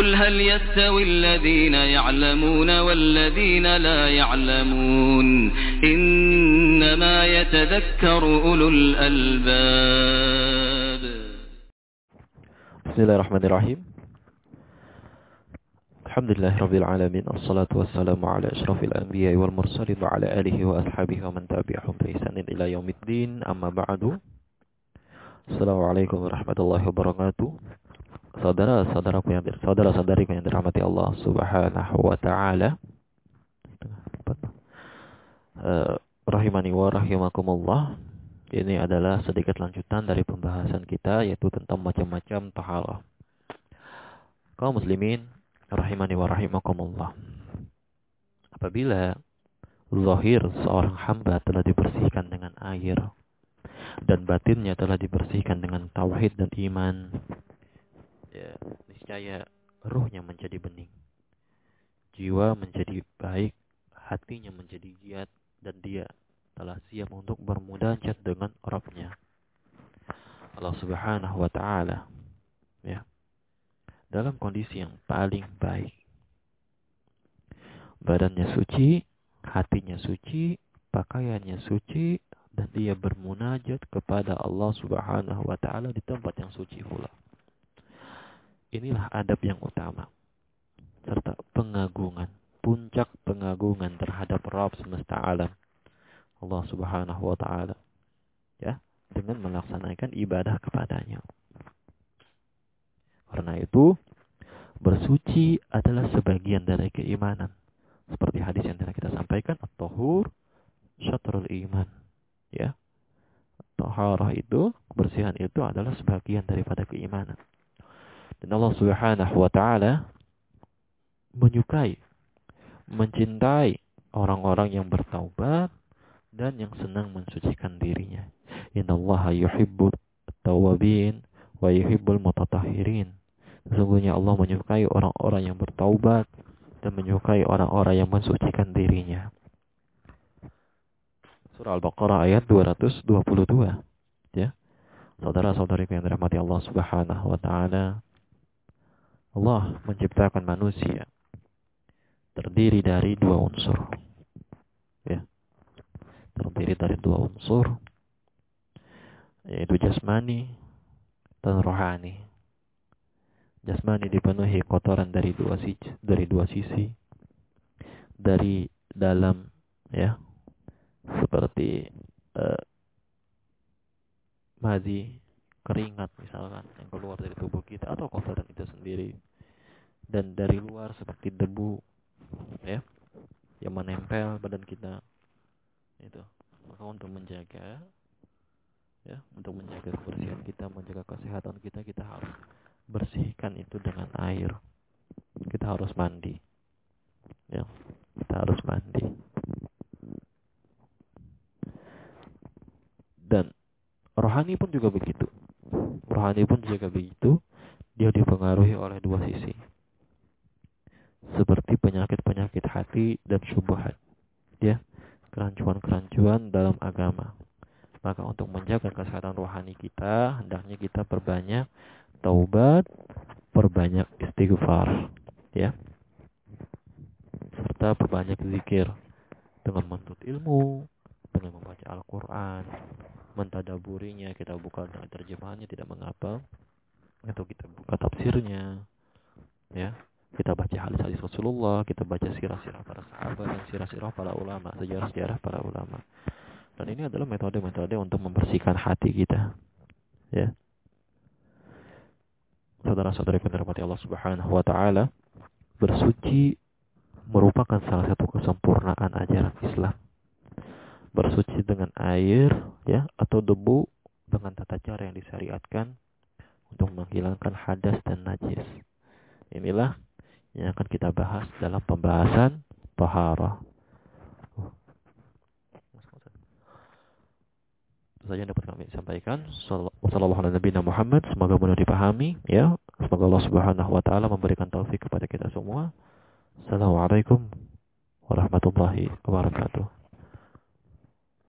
قل هل يستوي الذين يعلمون والذين لا يعلمون إنما يتذكر أولو الألباب. بسم الله الرحمن الرحيم. الحمد لله رب العالمين الصلاة والسلام على أشرف الأنبياء والمرسلين وعلى آله وأصحابه ومن تبعهم بإحسان إلى يوم الدين. أما بعد السلام عليكم ورحمة الله وبركاته. Saudara-saudaraku yang saudara-saudariku yang dirahmati Allah Subhanahu wa taala. Uh, rahimani wa rahimakumullah. Ini adalah sedikit lanjutan dari pembahasan kita yaitu tentang macam-macam tahala. Kaum muslimin rahimani wa rahimakumullah. Apabila zahir seorang hamba telah dibersihkan dengan air dan batinnya telah dibersihkan dengan tauhid dan iman, ya, niscaya ruhnya menjadi bening. Jiwa menjadi baik, hatinya menjadi giat, dan dia telah siap untuk bermunajat dengan Rabbnya. Allah Subhanahu wa taala. Ya. Dalam kondisi yang paling baik. Badannya suci, hatinya suci, pakaiannya suci, dan dia bermunajat kepada Allah Subhanahu wa taala di tempat yang suci pula. Inilah adab yang utama. Serta pengagungan. Puncak pengagungan terhadap Rabb semesta alam. Allah subhanahu wa ta'ala. Ya, dengan melaksanakan ibadah kepadanya. Karena itu, bersuci adalah sebagian dari keimanan. Seperti hadis yang telah kita sampaikan, at-tahur syatrul iman. Ya. Taharah itu, kebersihan itu adalah sebagian daripada keimanan. Dan Allah Subhanahu wa taala menyukai, mencintai orang-orang yang bertaubat dan yang senang mensucikan dirinya. Innallaha yuhibbut tawabin wa yuhibbul mutatahhirin. Sesungguhnya Allah menyukai orang-orang yang bertaubat dan menyukai orang-orang yang mensucikan dirinya. Surah Al-Baqarah ayat 222. Ya. Saudara-saudariku yang dirahmati Allah Subhanahu wa taala, Allah menciptakan manusia terdiri dari dua unsur. Ya. Terdiri dari dua unsur yaitu jasmani dan rohani. Jasmani dipenuhi kotoran dari dua sisi, dari dua sisi. Dari dalam ya seperti uh, mazi keringat misalkan yang keluar dari tubuh kita atau kotoran itu sendiri. Dan dari luar seperti debu ya yang menempel badan kita itu. Maka untuk menjaga ya untuk menjaga kebersihan kita menjaga kesehatan kita kita harus bersihkan itu dengan air. Kita harus mandi ya kita harus mandi. Dan rohani pun juga begitu rohani pun juga begitu, dia dipengaruhi oleh dua sisi. Seperti penyakit-penyakit hati dan syubhat. Ya, kerancuan-kerancuan dalam agama. Maka untuk menjaga kesehatan rohani kita, hendaknya kita perbanyak taubat, perbanyak istighfar, ya. Serta perbanyak zikir dengan menuntut ilmu, dengan membaca Al-Quran, mentadaburinya, kita buka terjemahannya tidak mengapa. Atau kita buka tafsirnya, ya. Kita baca hadis-hadis Rasulullah, kita baca sirah-sirah para sahabat dan sirah-sirah para ulama, sejarah-sejarah para ulama. Dan ini adalah metode-metode untuk membersihkan hati kita. Ya. Saudara-saudari penerima Allah Subhanahu wa taala, bersuci merupakan salah satu kesempurnaan ajaran Islam bersuci dengan air ya atau debu dengan tata cara yang disyariatkan untuk menghilangkan hadas dan najis. Inilah yang akan kita bahas dalam pembahasan tahara. Itu saja dapat kami sampaikan. Wassalamualaikum Muhammad. Semoga mudah dipahami ya. Semoga Allah Subhanahu wa taala memberikan taufik kepada kita semua. Assalamualaikum warahmatullahi wabarakatuh.